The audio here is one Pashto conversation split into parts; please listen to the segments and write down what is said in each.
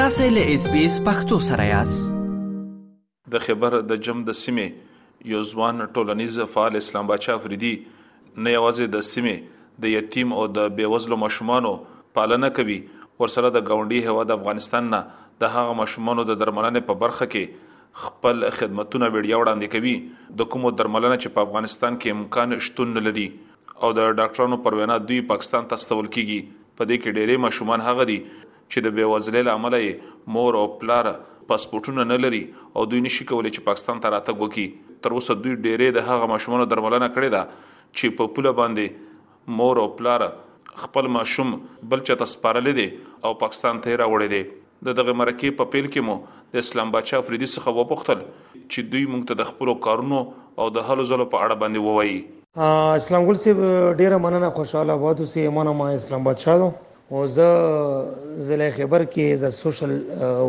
تاسو له اس بي اس پختو سره یاست د خبر د جم د سیمه یو ځوان ټولنیز فعال اسلام بچا فریدي نه یوازې د سیمه د یتیم او د بیوزلو ماشومانو پالنه کوي ورسره د گاونډي هواد افغانستان نه د هغه ماشومانو د درملنې په برخه کې خپل خدمتونه وړیا وړاندې کوي د کومو درملنه چې په افغانستان کې امکان شتون نه لري او د ډاکټرانو پر وینا دوی پاکستان ته استول کیږي په دې کې ډیری ماشومان هغه دي چې د بیوزلۍ له امله یې مور او پلار پاسپورټونه نه لري او دوی نشي کولی چې پاکستان ته راتګ وکړي تر اوسه دوی ډیری د هغه ماشومانو درملنه کړې ده چې په پوله باندې مور او پلار خپل ماشوم بل چا ته سپارلی دی او پاکستان ته یې راوړی دی. د دغې مرکې په پیل کې مو د اسلام باچا افریدي څخه وپوښتل چې دوی موږ ته د خپلو کارونو او د هلو ځلو په اړه باندې ووایي. اسلام ګل صیب ډیره مننه خوشحاله اباد اوسې منه ما اسلام بادشاه ده او زه ضلع خیبر کې از ا سوشل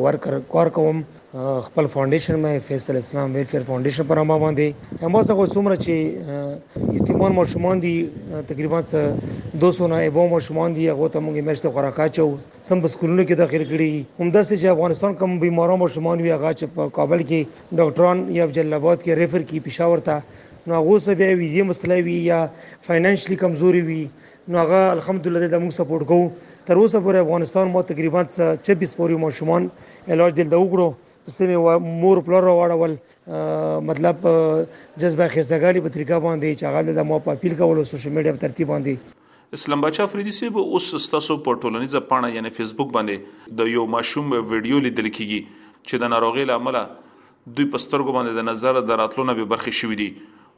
ورکر کار کوم خپل فاونډیشن مې فیصل اسلام ویلفیر فاونډیشن پر نامه باندې اما څنګه څومره چې یتیمان ماشومان دي تقریبا څه 200 نه ابو ماشومان دي هغه ته موږ میشته خوراکات چو سم په سکولونو کې داخل کړي همداسې چې افغانستان کوم بیماران ماشومان وي هغه چې په کابل کې ډاکټران یا جلال آباد کې ریفر کی پېښور ته نو هغه سه بیا ویزه مسله وی یا فاینانشلی کمزوري وي نو هغه الحمدلله د موږ سپورټ کوو تر اوسه پورې افغانستان ما تقریبا 26 پورې ماشومان علاج دلته وکړو سمې مور پلار راوړول مطلب جذبه خزګالي په طریقه باندې چې هغه د مو په اپیل کولو سوشل میډیا په ترتیب باندې اسلام باچا افریدی صاحب اوس ستاسو په ټولنیزه پاڼه یعنی فیسبوک باندې د یو ماشوم ویډیو لیدل کیږي چې د ناروغۍ له امله دوی په سترګو باندې د نظر د راتلو نه به برخې شوې دي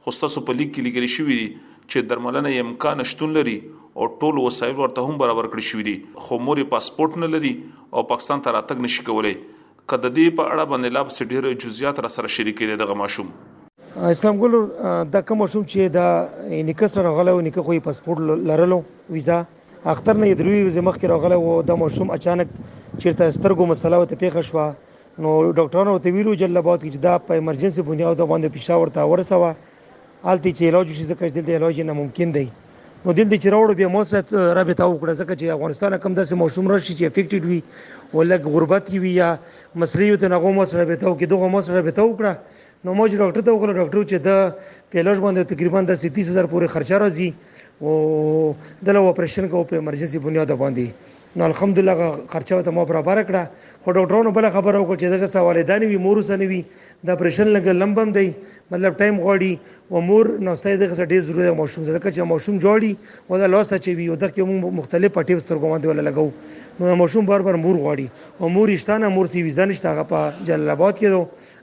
خو ستاسو په لیک کې لیکل شوي دي چې درملنه یې امکان شتون لري او ټول وسایل ورته هم برابر کړی شوی دي خو مور پاسپورت نه لري او پاکستان ته راتګ نشي کولای که ددی په اړه باندی لا پسی ډیر جزیات راسره شریکی دی دغه ماشوم. اسلام ګل ورور دا کوم ماشوم چې دا نیکه سره راغلی و نیکه خو یې پاسپورټ لرلو ویزا اختر نه یې درې ورځې مخکې راغلی و دا ماشوم اچانک چېرته سترګو مسله ورته پېښه شوه نو ډاکټرانو ورته ویلي و جلال اباد کې چې دا په ایمرجنسي بنیاد باندې پیشاور ته ورسوه حالت چې علاج شي ځکه دلته علاج نه ممکن دی نو دلته چې راوړو بیا مو سره رابطه وکړه ځکه چې افغانستان کم داسې موسم راشي چې افیکټډ وي او لږ غربت وي یا مسلې وي ته هغه مو سره رابطه وکړي دغه مو سره رابطه وکړه نو موږ ډاکټر ته وکړو ډاکټر چې دا پیلوش باندې تقریبا د 30000 پورې خرچه راځي او دله اپریشن کو په ایمرجنسي بنیاد باندې نو الحمدلله خرچه ته مو برابر کړه خو ډاکټرونو بل خبره وکړه چې دغه سوالې دانی وي مورسنه وي د اپریشن لګ لمبم دی مطلب ټایم غواړي او مور نو ستای دغه څه ډیر ضروري ده ماشوم ځکه چې ماشوم جوړي او دا لوسته چې وي او دغه موږ مختلف پټیب سترګو باندې ولا لګاو نو ماشوم بار بار مور غواړي او مور اشتانه مور سی ویزا نشته هغه په جلال آباد کې دو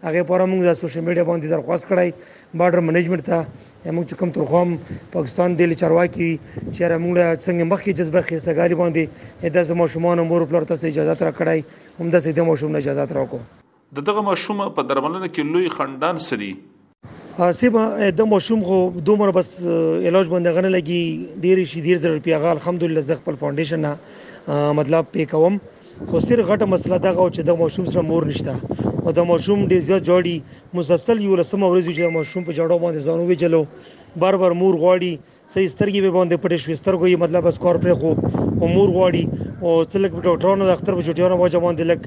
هغه پر موږ د سوشل میډیا باندې درخواست کړای بارډر منیجمنت ته موږ چې کوم ترخوام پاکستان د چارواکي چې را موږ څنګه مخکې جذبه خېسته غالي باندې د ماشومان مور پلار ته اجازه را کړای هم د سیده ماشوم نه اجازه راکو د دغه ماشوم په درملنه کې لوی خنډان څه دي؟ حاسب د ماشوم خو دومره بس علاج باندې غنه لګي ډیر شي ډیر زر روپیا غا الحمدلله زه خپل فاونډیشن مطلب پی کوم خو سر غټه مسله دا غو چې د ماشوم سره مور نشته او د ماشوم ډیر زیات جوړي مسلسل یو لسمه ورځ چې د ماشوم په جوړو باندې ځانو ویجلو بار بار مور غواړي صحیح سترګې به باندې پټې شوې سترګو یې مطلب اس کار پرې خو امور غواړي او څلک په ډاکټرانو د اختر په چټیانو واجه باندې لک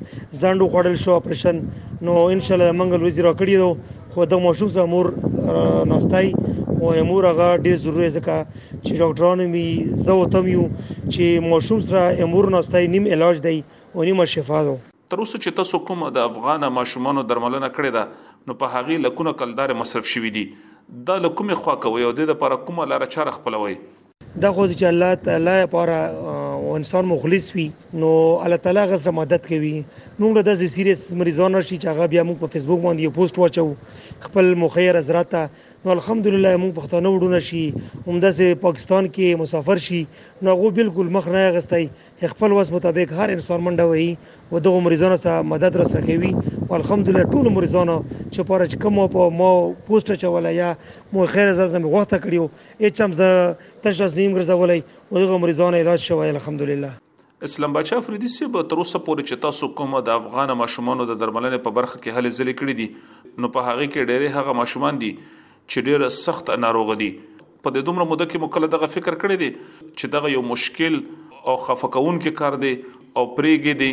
زندو خوړل شو اپریشن نو ان شاء الله منګل وزي را کړی دو خو د ماشوم سره امور ناستای او امور هغه ډیر ضروري ځکه چې ډاکټرانو می زه وتم یو چې ماشوم سره امور ناستای نیم علاج دی او نیم شفا ده تر اوسه چې تاسو کومه د افغان ماشومانو درملنه کړې ده نو په هغې لکونه کلدارې مصرف شوي دي دا له کومې خوا کوئ او دې لپاره کومه لاره چاره خپلوئ دا خو چې الله تعالی لپاره انسان مخلص وي نو الله تعالی غسه مدد کوي موږ د داسې سیریس مریضان راشي چې هغه بیا موږ په فیسبوک باندې یو پوسټ واچو خپل مخیر حضرت نو الحمدلله موږ پښتانه وډونه شي همداسې پاکستان کې مسافر شي نو هغه بالکل مخ نه غستای خپل وس مطابق هر انسان منډه وهي او دغو مریضانو سره مدد رسه کوي او الحمدلله ټول مریضانو چې پاره چې کوم په مو پوسټ چوله یا مو خیر زړه مې غوښته کړیو هیڅ هم زه تش لاس نیم ګرځولای او دغه مریضانو علاج شوی الحمدلله اسلام بچا افریدي سی به تر اوسه پورې چې تاسو کوم د افغان ماشومان د درملنې په برخه کې هلې ځلې کړې دي نو په هغه کې ډېری هغه ماشومان دي چې ډېر سخت ناروغ دي په دې دومره موده کې مو کله دغه فکر کړی دی چې دغه یو مشکل او خفه کوونکی کار دی او پرېږې دی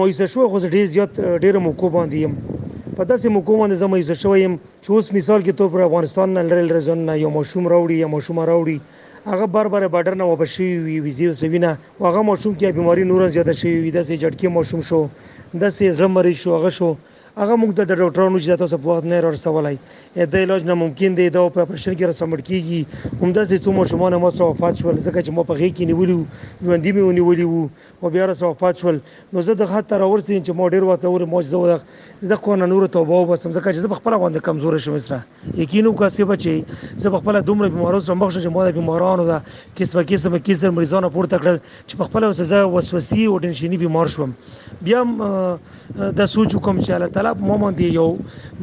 مایوسه شوی خو زه ډېر زیات ډېرو موقعو باندې یم په داسې موقعو باندې زه مایوسه شوی یم چې اوس مثال کې طور پر افغانستان نه لرې لرې ځایونو نه یو ماشوم راوړي یا ماشومه راوړي هغه بار بار بارډر نه واپس شوي وي ویزې ورسوي نه او هغه ماشوم کې بیماري نوره زیاته شوې وي داسې جټکې ماشوم شو داسې زړه مریض شو هغه شو هغه موږ ته د ډاکټرانو چې تاسو په وخت نه رسولای د علاج نه ممکن دی دا په اپریشن کې رسمړ کیږي همدا چې څومره شما نه مسو وفات شول ځکه چې مو په غي کې نیولیو ژوندۍ مې ونیولی وو او بیا رسو وفات شول نو زه د خاطر اورسین چې مو ډیر وخت اور مو زه د خو نه نور توبه وبسم ځکه چې زه په خپل غوند کمزور شوم سره یقین وکړه صاحب چې زه په خپل دومره بیمارو سره مخ شوم چې ما د بیمارانو دا قسمه قسمه کیسه مریضانو پورته کړل چې په خپل سزا وسوسي او ټینشنی بیمار شوم بیا د سوچ کوم چې الله تعالی په مومن دی یو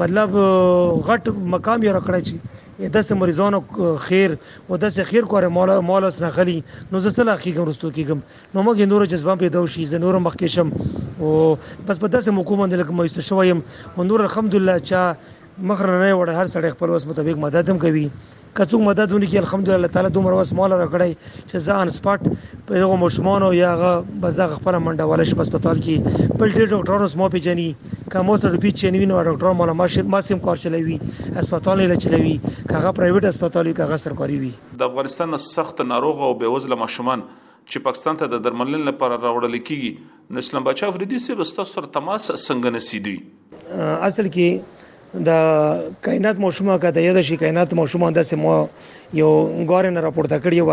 مطلب غټ مقام یې راکړی چې داسې مریضانو خیر او داسې خیر کوره مولا مولا سره غلی نو زه سره کیږم رستو کیږم نو موږ نور جذبه پیدا شي زه نور مخ کې شم او بس په داسې مقام باندې لکه مې شوم او نور الحمدلله چې مخ نه نه وړه هر سړی خپل وس مطابق مدد هم کوي که څوک مدد ونی کی الحمدلله تعالی دومره وس مال راکړی چې زه ان سپاټ په دغه مشمون او یاغه بس دغه خپل منډه ول شي هسپتال کې بل ډیر ډاکټر اوس مو پیژني کوم سره روپی چینوي نو ډاکټر مال ما شي ما سیم کار چلوي هسپتال نه چلوي کاغه پرایویټ هسپتال وي کاغه سرکاري وي د افغانستان نه سخت ناروغ او بیوزله ماشومان چې پاکستان ته د درملنې لپاره راوړل کیږي نو اسلام بچا افریدي سي وستا سره تماس څنګه نسیدوي اصل کې د کائنات مشومه کا د یاد شي کائنات مشومه د سمو یو غورن راپورته کړی و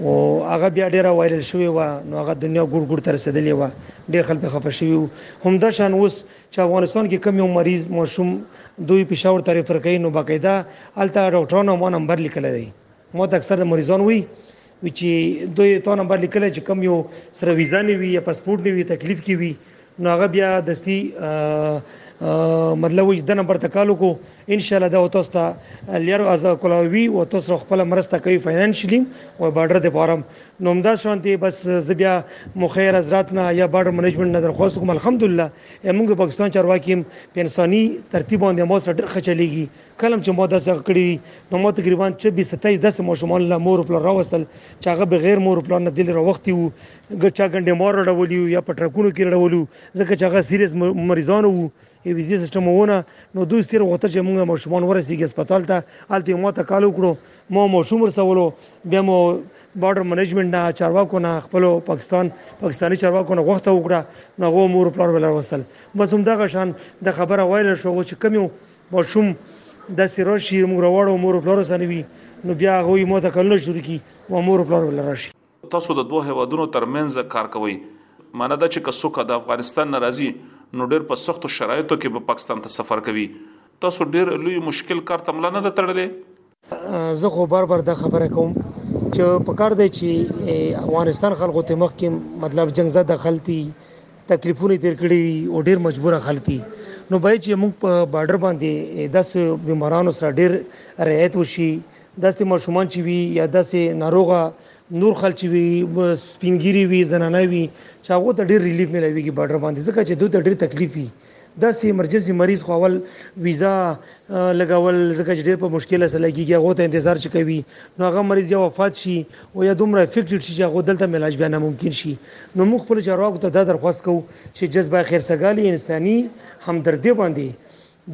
او هغه بیا ډیره وایرل شوی و نو هغه دنیا ګور ګور تر رسیدلی و ډیر خلک خفه شوی هم د شان اوس چې افغانستان کې کم یو مریض مشوم دوی پښور ته ریفر کوي نو باقاعده الته ډاکټرانو مو نمبر لیکل دی مو ته اکثر مریضان وي وی چې دوی تو نمبر لیکل چې کم یو سره ویزا نه وي یا پاسپورت نه وي تکلیف کی وي نو هغه بیا دستی مطلب وي د نمبر تکالو کو ان شاء الله دا تاسو ته لیرو از کولاوی او تاسو خپل مرسته کوي فینانشلی او بارډر د فارم نو همدا شانتي بس زبیا مخیر حضرات نه یا بارډر منیجمنت نه درخواست کوم الحمدلله موږ پاکستان چارواکیم په انساني ترتیب باندې مو سره خچلېږي کلم چې ما دا څه کړی دي نو ما تقریبا 26 27 داسې ماشومان له مور پلار راوستل چې هغه بغیر مور پلار نه دلې راوختي وو ګچا ګنډې مور راډولي یا په ټرکونو کې راډولو ځکه چې هغه سیریس مریضان وو ای ویزه سیستم وونه نو دوی ستیر وخت چې موږ ماشومان ورسیږي هسپتال ته الته ما ته کال وکړو مو ماشوم رسولو بیا مو بارډر منیجمنت نه چارواکو نه خپل پاکستان پاکستاني چارواکو نه وخت وکړه نو غو مور پلان ولا وصل بس هم دغه شان د خبره وایرل شو چې کمیو ماشوم داسې راشي موږ راوړو مور او پلار سره وي نو بیا هغوی مو ته کلونه شروع کی و مور او پلار ول راشي تاسو د دوه هیوادونو ترمنځ کار کوئ معنی دا چې که څوک د افغانستان نه راځي نو ډیر په سختو شرایطو کې به پاکستان ته سفر کوي تاسو ډیر لوی مشکل کار ته ملا نه ده تړلې؟ زه خو بار بار دا خبره کوم چې په کار دی چې افغانستان خلکو ته مخ کې مطلب جنگ زده خلتي تکلیفونه تیر کړی او ډیر مجبور خلتي نو به چې موږ په بارډر باندې داس بیمارانو سره ډیر رعایت وشي داسې ماشومان چې وي یا داسې ناروغه نور خلک چې وي سپینګيري وي زنانه وي چې هغه ته ډیر ریلیف ملويږي بارډر باندې ځکه چې دوی ته ډیر تکلیف وي داسې ایمرجنسي مریض خو اول ویزا لګول ځکه چې ډېر په مشکل سره لګیږي هغه ته انتظار چې کوي نو هغه مریض یا وفات شي او یا دومره افیکټډ شي چې هغه دلته ملاج بیا ناممکن شي نو موږ خپل چارواکو ته دا درخواست کوو چې جذبه خیر سګالي انساني همدردي باندې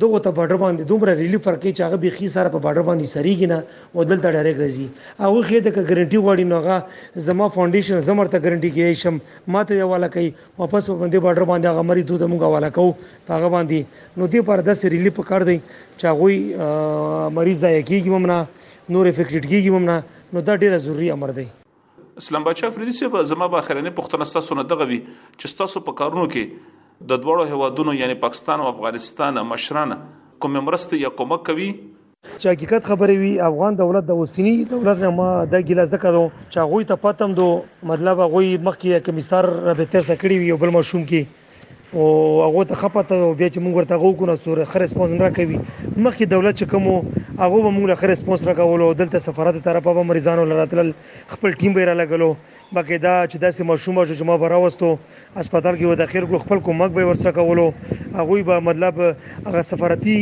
دغه ته بارډر باندې دومره ریلیف ورکړي چې هغه بيخي سره په بارډر باندې سریږي نه او دلته ډایرک راځي هغه خې د ګارانټي غواړي نو هغه زما فاونډیشن زمرته ګارانټي کې شم ماته یواله کوي واپس په دې بارډر باندې هغه مری دوه موږ حواله کوو په هغه باندې نو دې پر داسې ریلیف په کار دی چې هغوی مریض ضایع کیږي هم نه نور افیکټډ کیږي هم نه نو دا ډیره ضروری امر دی اسلام بچا افریدي صاحب زما به اخرنې پښتنه تاسو نه دغه وی چې تاسو په کارونو کې د دوړو هوادونو یعنی پاکستان او افغانستان مشران کوم مرسته یا کومک کوي چې حقیقت خبرې وي افغان دولت د اوسنی دولت نه ما د ګیله زکه دو چې هغوی ته پتم دو مطلب هغوی مخکې کمیسار رابطه سره کړي وي او بل ماشوم کې او هغه ته خپته او بیا چې موږ ورته غو کو نه سور خر ریسپانس نه راکوي مخکې دولت چې کوم هغه به موږ له خر ریسپانس راکولو دلته سفارت طرفه به مریضانو لراتل خپل ټیم به را لګلو بکه دا چې داسې ماشوم به شو چې ما به راوستو هسپتال کې به داخل کړو خپل کومک به یې ورسره کولو هغوی به مطلب هغه سفارتي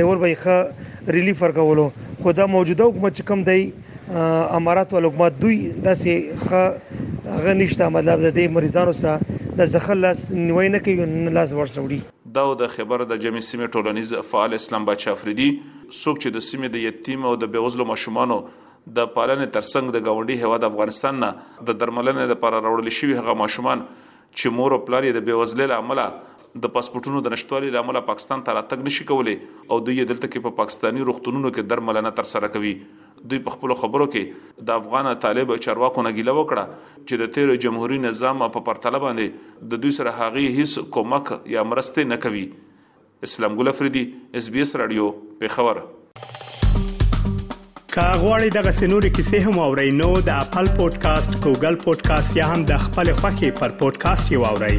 لیول به یې ښه ریلیف ورکولو خو دا موجوده حکومت چې کوم دی امارات او حکومت دوی داسې ښه هغه نشته مطلب د دې مریضانو سره د زخل لاس نیوی نه کوي نه لاس ورسره وړي دا د خبر د جمع سیمې ټولنیز فعال اسلام باچا افریدي څوک چې د سیمې د یتیم او د بېوزلو ماشومانو د پالنې ترڅنګ د گاونډي هوا د افغانستان نه د درملنې لپاره راوړل شوی هغه ماشومان چې مور او پلار یې د بیوزلۍ لامل د پاسپورتونو د نشټوالي لامل پاکستان ته راتګ نشي کولای او دوی دلته کې په پاکستاني روغتونونو کې درملنه تر سره کوي دوی په خپل خبرو کې د افغان طالب چارواکو نه ګیله وکړه چې د تیر جمهوریت نظام په پرتله باندې د دوی سره هغه هیڅ کومک یا مرسته نه کوي اسلام ګل افریدي اس بي اس رادیو پیښور که غواړئ دغه سنوري کیسې هم او رینو د خپل پودکاسټ ګوګل پودکاسټ یا هم د خپل خاكي پر پودکاسټ یو اورئ